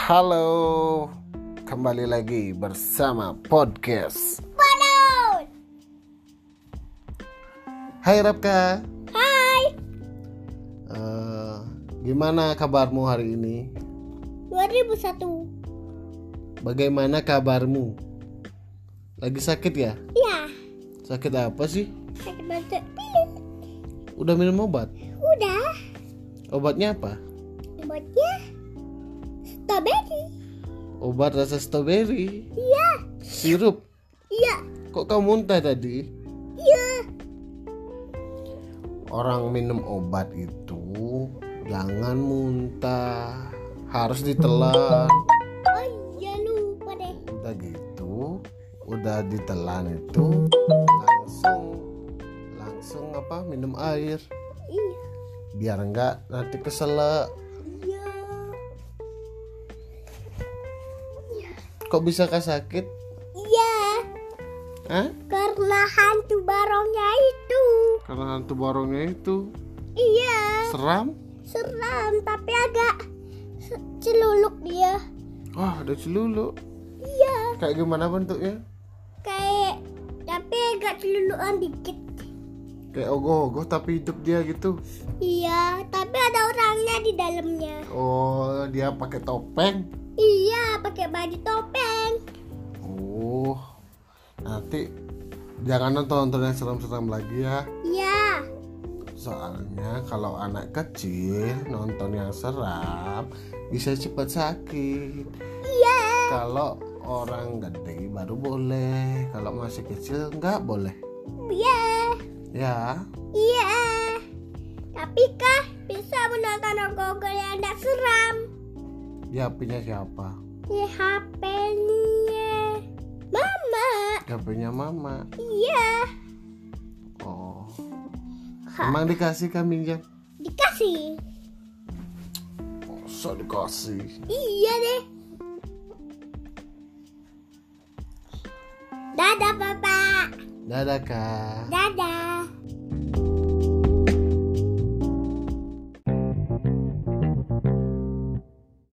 Halo, kembali lagi bersama podcast. Balon. Hai Rapka, Hai. Eh, gimana kabarmu hari ini? 2001. Bagaimana kabarmu? Lagi sakit ya? Ya. Sakit apa sih? Sakit batuk pilek. Udah minum obat? Udah. Obatnya apa? Obatnya strawberry. Obat rasa stroberi, Iya. sirup. Iya. Kok kamu muntah tadi? Iya. Orang minum obat itu jangan muntah, harus ditelan. Oh iya lupa deh. udah gitu udah ditelan itu langsung langsung apa minum air Iya. biar enggak nanti keselak kok bisa kah sakit Iya. Hah? Karena hantu barongnya itu. karena hantu barongnya itu Iya. seram Seram tapi agak celuluk dia. wah ada celulu Iya. kayak gimana bentuknya Kayak tapi agak celulukan dikit. kayak ogoh-ogoh tapi hidup dia gitu Iya, tapi ada orangnya di dalamnya. oh dia pakai topeng pakai baju topeng. oh nanti jangan nonton nonton yang seram-seram lagi ya Iya. Soalnya kalau anak kecil nonton yang seram bisa cepat sakit. Iya. Kalau orang gede baru boleh, kalau masih kecil nggak boleh. Iya. Ya, Iya. Tapi kah bisa menonton Google yang tidak seram? di HP-nya siapa? Di HP-nya Mama. HP-nya mama. Iya. Oh, Ha, emang dikasih kan minjam? dikasih. So dikasih. Iya deh. Dadah, Papa. Dadah kak. Dadah.